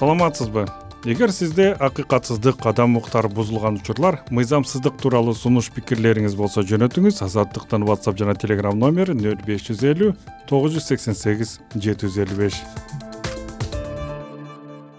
саламатсызбы? Эгер сизде акыйкатсыздык адам укуктары бузулган учурлар мыйзамсыздык тууралуу сунуш пикирлериңиз болсо жөнөтүңүз азаттыктын whatsapp жана telegram номери нөл беш жүз элүү тогуз жүз сексен сегиз жети жүз элүү беш.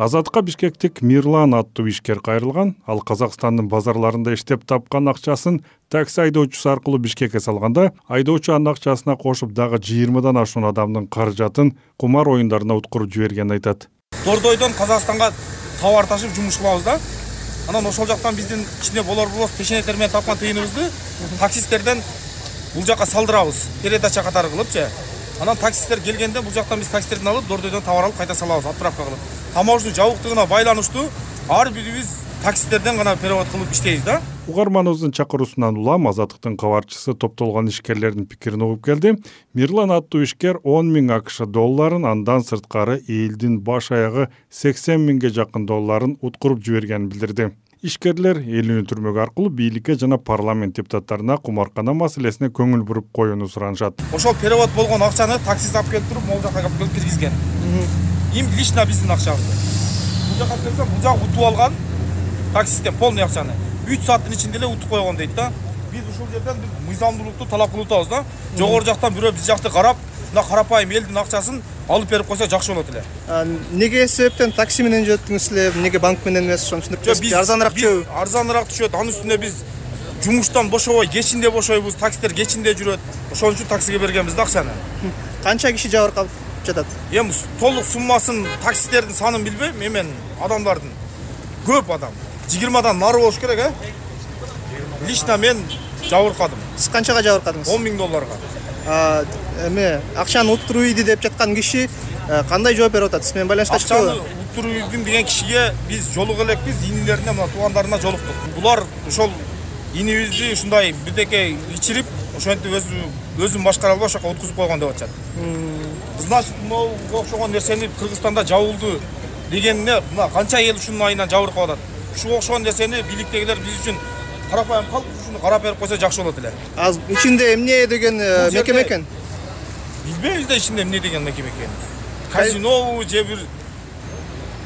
Азаттыкка бишкектик мирлан аттуу ишкер кайрылган ал казакстандын базарларында иштеп тапкан акчасын такси айдоочусу аркылуу бишкекке салганда айдоочу анын акчасына кошуп дагы жыйырмадан ашуун адамдын каражатын кумар оюндарына уткуруп жибергенин айтат дордойдон казакстанга товар ташып жумуш кылабыз да. Анан ошол жактан биздин кичине болор болбос печенеттер менен тапкан тыйыныбызды таксисттерден бул жака салдырабыз. Передача катары кылыпчы анан таксисттер келгенде бул жактан биз таксисттерден алып дордойдон товар алып кайта салабыз отправка кылып. Таможня жабыктыгына байланыштуу ар бирибиз таксисттерден гана перевод кылып иштейбиз да? Угарманыбыздын чакыруусунан улам азаттыктын кабарчысы топтолгон ишкерлердин пикирин угуп келди. Мирлан аттуу ишкер он миң акш долларын андан сырткары элдин баш аягы сексен миңге жакын долларын уткуруп жибергенин билдирди. Ишкерлер эл өнүктүрмөк аркылуу бийликке жана парламент депутаттарына кумаркана маселесине көңүл буруп коюуну суранышат. Ошол перевод болгон акчаны таксист алып келип туруп могул жака алып келип киргизген им лично биздин акчабызды. Бул жака алып келсем бул жак утуп алган таксисттен полный акчаны үч сааттын ичинде эле утуп койгон дейт да. Биз ушул жерден мыйзамдуулукту талап кылып атабыз да. Жогору жактан бирөө биз жакты карап мына карапайым элдин акчасын алып берип койсо жакшы болот эле. Эмнеге себептен такси менен жүрөттүңүз эле? Эмнеге банк менен эмес ошону түшүндүрүп бересизби арзаныраак түшөбү арзаныраак түшөт. Анын үстүнө биз жумуштан бошобой кечинде бошойбуз таксисттер кечинде жүрөт. Ошон үчүн таксиге бергенбиз да акчаны. Канча киши жабыркап жатат? Эми толук суммасын таксисттердин санын билбейм эмен адамдардын. Көп адам жыйырмадан нары болуш керек э? Лично мен жабыркадым. Сиз канчага жабыркадыңыз? Он миң долларга. Эме акчаны уттуруп ийди деп жаткан киши э, кандай жооп берип атат? Сиз менен байланышка чыктыбы акчаны уттуруп ийдим деген кишиге биз жолуга элекпиз инилерине мына туугандарына жолуктук. Булар ошол инибизди ушундай бирдеке ичирип ошентип өзүн башкара албай ошол жака уткузуп койгон деп атышат. Значит могуга окшогон нерсени кыргызстанда жабылды дегенине мына канча эл ушунун айынан жабыркап атат ушуга окшогон нерсени бийликтегилер биз үчүн карапайым калк ушуну карап берип койсо жакшы болот эле. Азыр ичинде эмне деген э, мекеме экен? билбейбиз да ичинде эмне деген мекеме экенин казинобу же бир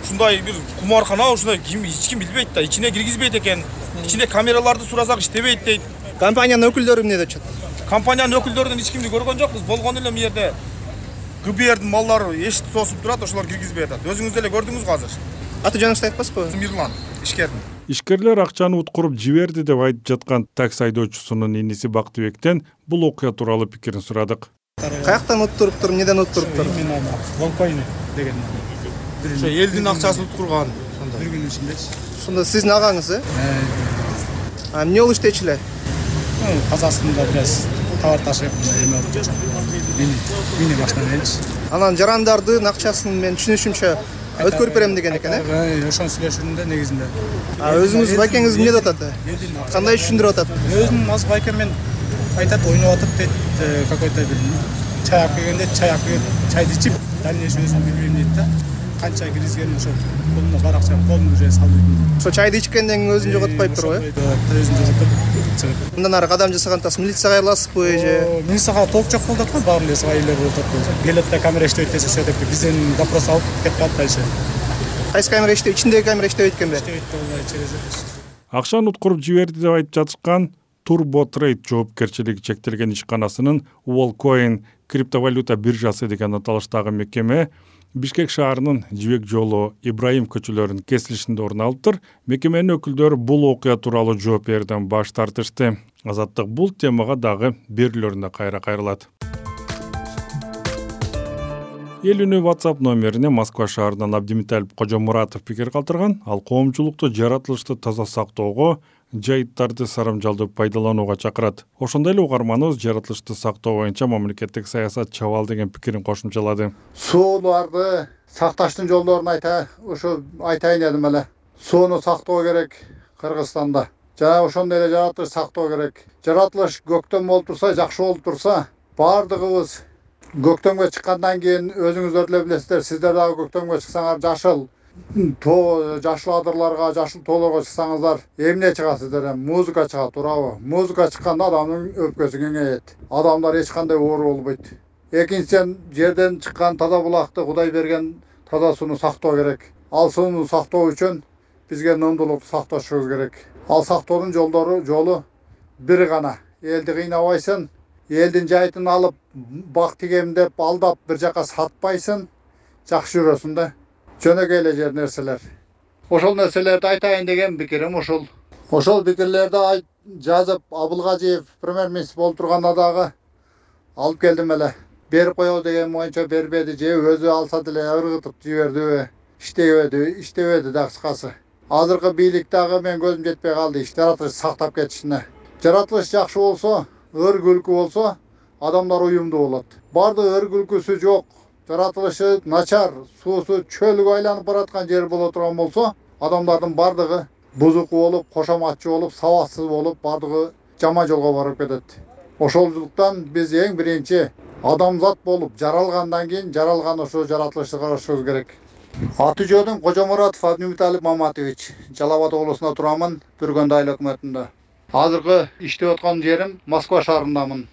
ушундай бир кумарканабы ушундай ким эч ким билбейт да ичине киргизбейт экен. Ичинде камераларды сурасак иштебейт дейт. Компаниянын өкүлдөрү эмне деп атышат компаниянын өкүлдөрүнөн эч кимди көргөн жокпуз. Болгону эле бул жерде гбрдин малдары эшикти тосуп турат ошолор киргизбей атат. Өзүңүз деле көрдүңүз го азыр аты жөнүңүздү айтып мирлан ишкердин ишкерлер акчаны уткуруп жиберди деп айтып жаткан такси айдоочусунун иниси бактыбектен бул окуя тууралуу пикирин сурадык. Каяктан уттуруптур эмнеден уттуруптур именно волпойны деген ошо элдин акчасын уткурган. Бир күнүн ичинде. Ошондо сиздин агаңыз э? Эмне болуп иштечү эле казакстанда бир аз товар ташып эме болуп жатчу мини мини машинамененчи анан жарандардын акчасын менин түшүнүшүмчө өткөрүп берем деген экен э? Ошону сүйлөшүрдүм да негизинде. Өзүңүз байкеңиз эмне деп атат? Кандай түшүндүрүп атат? Өзүм азыр байке менен айтат ойноп атып дейт э, какой то бир чай алып келгенде чай алып келип чайды ичип дальнейший өзүм билбейм дейт да. Канча киргизгенин ошол колуна бар акчаны колун уже салып ийдим дейт ошо чайды ичкенден кийин өзүн жоготуп го э? өзүн жоготуп мындан ары кадам жасаган атасыз милицияга кайрыласызбы же? Милицияга толук жок болуп атат го баарын эле свайилер болуп атат келет да камера иштебейт десе все таки бизден допрос алып кетип калат дальше. Кайсы камера иштебейт ичиндеги камера иштебейт экенби иштебейт да через акчаны уткуруп жиберди деп айтып жатышкан турбо трейд жоопкерчилиги чектелген ишканасынын уолкоин криптовалюта биржасы деген аталыштагы мекеме бишкек шаарынын жибек жолу ибраим көчөлөрүнүн кесилишинде орун алыптыр мекеменин өкүлдөрү бул окуя тууралуу жооп берүүдөн баш тартышты. Азаттык бул темага дагы берүүлөрүндө кайра кайрылат. Эл үнү whatsapp номерине москва шаарынан абдимиталип кожомуратов пикир калтырган. Ал коомчулукту жаратылышты таза сактоого жайыттарды сарамжалдуу пайдаланууга чакырат. Ошондой эле угарманыбыз жаратылышты сактоо боюнча мамлекеттик саясат чабал деген пикирин кошумчалады. Сууларды сакташтын жолдорун айта ушу айтайын дедим эле. Сууну сактоо керек кыргызстанда. Жана ошондой эле жаратылышты сактоо керек. Жаратылыш көктөм болуп турса жакшы болуп турса баардыгыбыз көктөмгө чыккандан кийин өзүңүздөр деле билесиздер сиздер дагы көктөмгө чыксаңар жашыл тоо жашыл адырларга жашыл тоолорго чыксаңыздар эмне чыгат сиздер эми музыка чыгат туурабы. Музыка чыкканда адамдын өпкөсү кеңейет. Адамдар эч кандай оору болбойт. Экинчиден жерден чыккан таза булакты кудай берген таза сууну сактоо керек. Ал сууну сактоо үчүн бизге нымдуулукту сакташыбыз керек. Ал сактоонун жолдору жолу бир гана. Элди кыйнабайсың элдин жайтын алып бак тигем деп алдап бир жака сатпайсың жакшы жүрөсүң да жөнөкөй эле жер нерселер. Ошол нерселерди айтайын деген пикирим ушул. Ошол пикирлерди жазып абылгазиев премьер министр болуп турганда дагы алып келдим эле. Берип коебуз деген боюнча бербеди же өзү алса деле ыргытып жибердиби иштебеди иштебеди да кыскасы. Азыркы бийлик дагы менин көзүм жетпей калды жаратылышты сактап кетишине. Жаратылыш жакшы болсо ыр күлкү болсо адамдар уюмдуу болот. Баардыгы ыр күлкүсү жок жаратылышы начар суусу чөлгө айланып бараткан жер боло турган болсо адамдардын баардыгы бузуку болуп кошоматчу болуп сабаксыз болуп баардыгы жаман жолго барып кетет. Ошолдуктан биз эң биринчи адамзат болуп жаралгандан кийин жаралган ошо жаратылышты карашыбыз керек. Аты жөнүм кожомуратов абдимуталип маматович. Жалал абад облусунда турамын. Бүргөндү айыл өкмөтүндө. Азыркы иштеп аткан жерим москва шаарындамын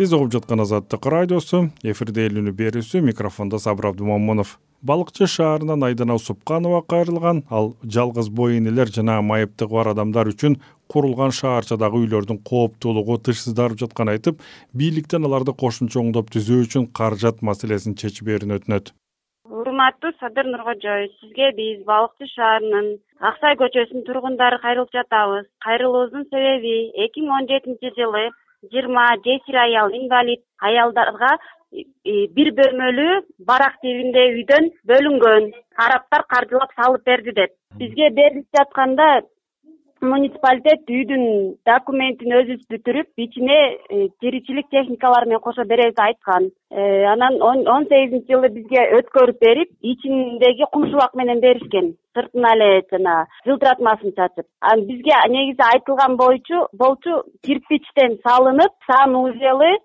сиз угуп жаткан азаттык радиосу эфирде эл үнү берүүсү микрофондо сабыр абдымомунов балыкчы шаарынан айдана усупканова кайрылган ал жалгыз бой энелер жана майыптыгы бар адамдар үчүн курулган шаарчадагы үйлөрдүн кооптуулугу тышсыздарып жатканын айтып бийликтен аларды кошумча оңдоп түзөө үчүн каражат маселесин чечүбээрин өтүнөт урматтуу садыр нуркожоев сизге биз балыкчы шаарынын ак сай көчөсүнүн тургундары кайрылып жатабыз. Кайрылуубуздун себеби эки миң он жетинчи жылы жыйырма жесир аял инвалид аялдарга бир бөлмөлүү барак типинде үйдөн бөлүнгөн. Арабтар каржылап салып берди деп. Бизге берилип жатканда муниципалитет үйдүн документин өзүбүз бүтүрүп ичине э, тиричилик техникалары менен кошо беребиз деп айткан. Э, анан он сегизинчи жылы бизге өткөрүп берип ичиндеги кумшубак менен беришкен сыртына эле жана жылтыратмасын чачып анан бизге негизи айтылган болчу кирпичтен салынып санузелы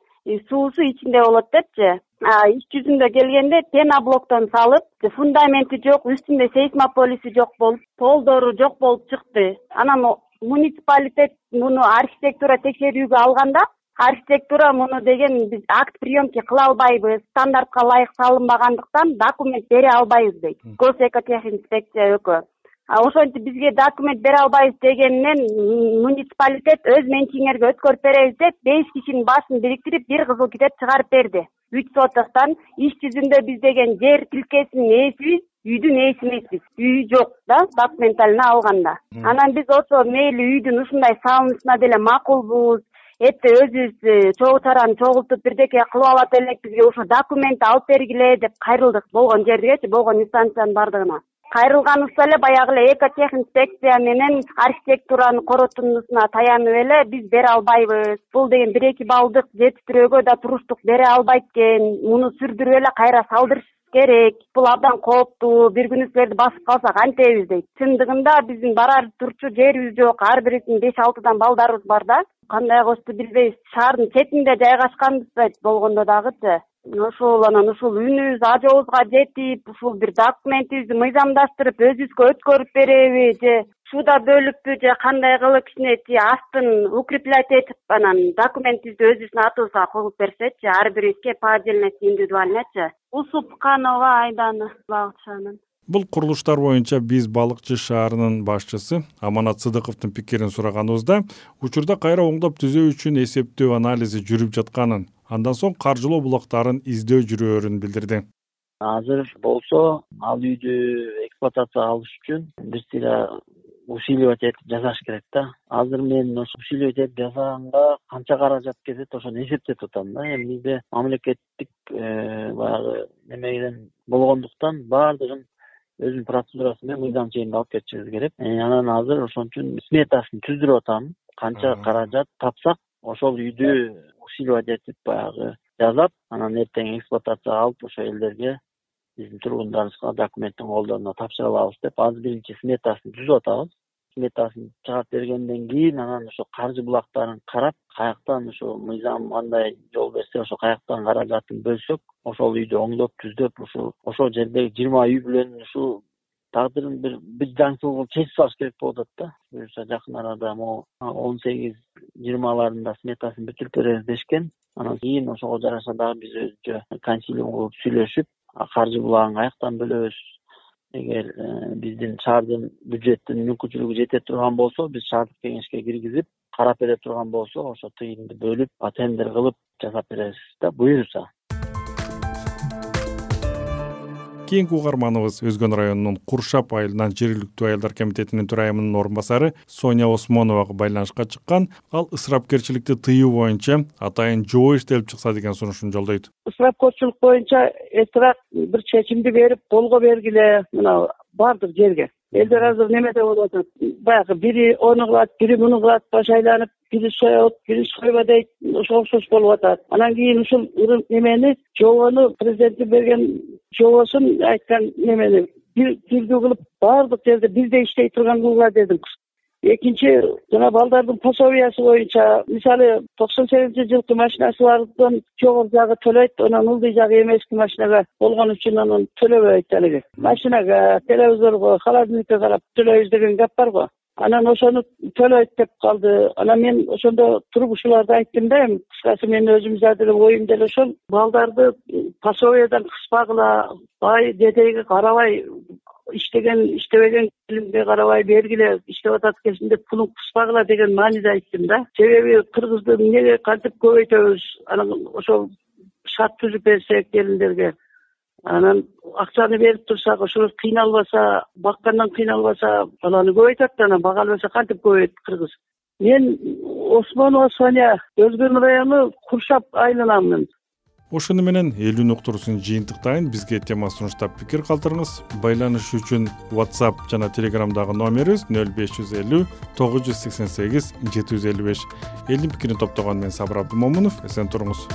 суусу ичинде болот депчи иш жүзүндө келгенде пеноблоктон салып фундаменти жок үстүндө сейсмополиси жок болуп полдору жок болуп чыкты. Анан муниципалитет муну архитектура текшерүүгө алганда архитектура муну деген биз акт приемки кыла албайбыз стандартка ылайык салынбагандыктан документ бере албайбыз дейт. Гос экотехинспекция өкү ошентип бизге документ бере албайбыз дегенинен муниципалитет өз менчигиңерге өткөрүп беребиз деп беш кишинин башын бириктирип бир кызыл китеп чыгарып берди. Үч сотоктон иш жүзүндө биз деген жер тилкесинин ээсибиз үйдүн ээси эмеспиз үй жок да документально алганда. Анан биз ошо мейли үйдүн ушундай салынышына деле макулбуз. Этти өзүбүз э, чогуу чараны чогултуп бирдеке кылып алат элекпиз бизге ушул документ алып бергиле деп кайрылдык болгон жердегечи болгон инстанциянын баардыгына кайрылганыбызда эле баягы эле экотехинспекция менен архитектуранын коротундусуна таянып эле биз бере албайбыз. Бул деген бир эки баллдык жетиштирүүгө да туруштук бере албайт экен. Муну сүрдүрүп эле кайра салдырыш керек. Бул абдан кооптуу бир күнү силерди басып калса кантебиз дейт. Чындыгында биздин барар турчу жерибиз жок. Ар бирибиздин беш алтыдан балдарыбыз бар да. Кандай кылышты билбейбиз. Шаардын четинде жайгашканбыз болгондо дагычы ошол анан ушул үнүбүз ажобузга жетип ушул бир документибизди мыйзамдаштырып өзүбүзгө өткөрүп береби же суда бөлүппү же кандай кылып кичине тиги астын укреплять этип анан документибизди өзүбүздүн атыбызга коюп берсечи ар бирибизге по отдельности индивидуальночу усупканова айдана балыкчанын бул курулуштар боюнча биз балыкчы шаарынын башчысы аманат сыдыковдун пикирин сураганыбызда учурда кайра оңдоп түзөө үчүн эсептөө анализи жүрүп жатканын андан соң каржылоо булактарын издөө жүрөөрүн билдирди. Азыр болсо ал үйдү эксплуатацияга алыш үчүн бир сыйра усиливать этип жасаш керек да. Азыр мен ошо усиливать этип жасаганга канча каражат кетет ошону эсептеп атам да. Эми бизде мамлекеттик э, баягы немеден болгондуктан баардыгын өзүнүн процедурасы менен мыйзам чегинде алып кетишибиз керек. Э, анан азыр ошон үчүн сметасын түздүрүп атам. Канча каражат тапсак ошол үйдү усиливать этип баягы жасап анан эртең эксплуатацияга алып ошо элдерге биздин тургундарыбызга документтин колдоруна тапшыра алабыз деп азыр биринчи сметасын түзүп атабыз. Сметасын чыгарып бергенден кийин анан ошо каржы булактарын карап каяктан ушу мыйзам кандай жол берсе ошо каяктан каражатын бөлсөк ошол үйдү оңдоп түздөп ушул ошол жердеги жыйырма үй бүлөнүн ушул тагдырын бир бир жаңсыз чечип салыш керек болуп атат да. Буюрса жакын арада могу он сегиз жыйырмаларында сметасын бүтүрүп беребиз дешкен. Анан кийин ошого жараша дагы биз өзүнчө консилиум кылып сүйлөшүп каржы булагын каяктан бөлөбүз. Эгер биздин шаардын бюджеттин мүмкүнчүлүгү жете турган болсо биз шаардык кеңешке киргизип карап бере турган болсо ошо тыйынды бөлүп тендер кылып жасап беребиз да буюрса кийинки угарманыбыз өзгөн районунун куршап айылынан жергиликтүү аялдар комитетинин төрайымынын орун басары соня осмоновага байланышка чыккан. Ал ысырапкерчиликти тыюу боюнча атайын жобо иштелип чыкса деген сунушун жолдойт. Ысырапкорчулук боюнча эртерээк бир чечимди берип колго бергиле мына баардык жерге элдер азыр немеде болуп атат? Баягы бири ону кылат бири муну кылат баш айланып бири соет бири сойбо дейт ошого окшош болуп атат. Анан кийин ушул немени жобону президенттин берген жобосун айткан немени? Бир түрдүү кылып баардык жерде бирдей иштей турган кылгыла дедим экинчи жана балдардын пособиясы боюнча мисалы токсон сегизинчи жылкы машинасы бардын жогору жагы төлөйт анан ылдый жагы эмески машинага болгон үчүн анан төлөбөйт алиги машинага телевизорго холодильникке карап төлөйбүз деген гап бар го. Анан ошону төлөйт деп калды. Анан мен ошондо туруп ушуларды айттым да эми. Кыскасы менин өзүм деле оюм деле ошол. Балдарды пособиядан кыспагыла бай детейге карабай иштеген иштебеген келинге карабай бергиле иштеп атат экенсиң деп пулун кыспагыла деген мааниде айттым да. Себеби кыргызды эмнеге кантип көбөйтөбүз? Анан ошол шарт түзүп берсек келиндерге. Анан акчаны берип турсак ошолор кыйналбаса баккандан кыйналбаса баланы көбөйтөт да анан бага албаса кантип көбөйөт кыргыз? Мен осмонова соня өзгөн району куршап айылынанмын ошону менен элүүнү уктуруусун жыйынтыктайын бизге тема сунуштап пикир калтырыңыз. Байланыш үчүн whatsapp жана телеграмдагы номерибиз нөл беш жүз элүү тогуз жүз сексен сегиз жети жүз элүү беш. Элдин пикирин топтогон мен сабыр абдымомунов эсен туруңуз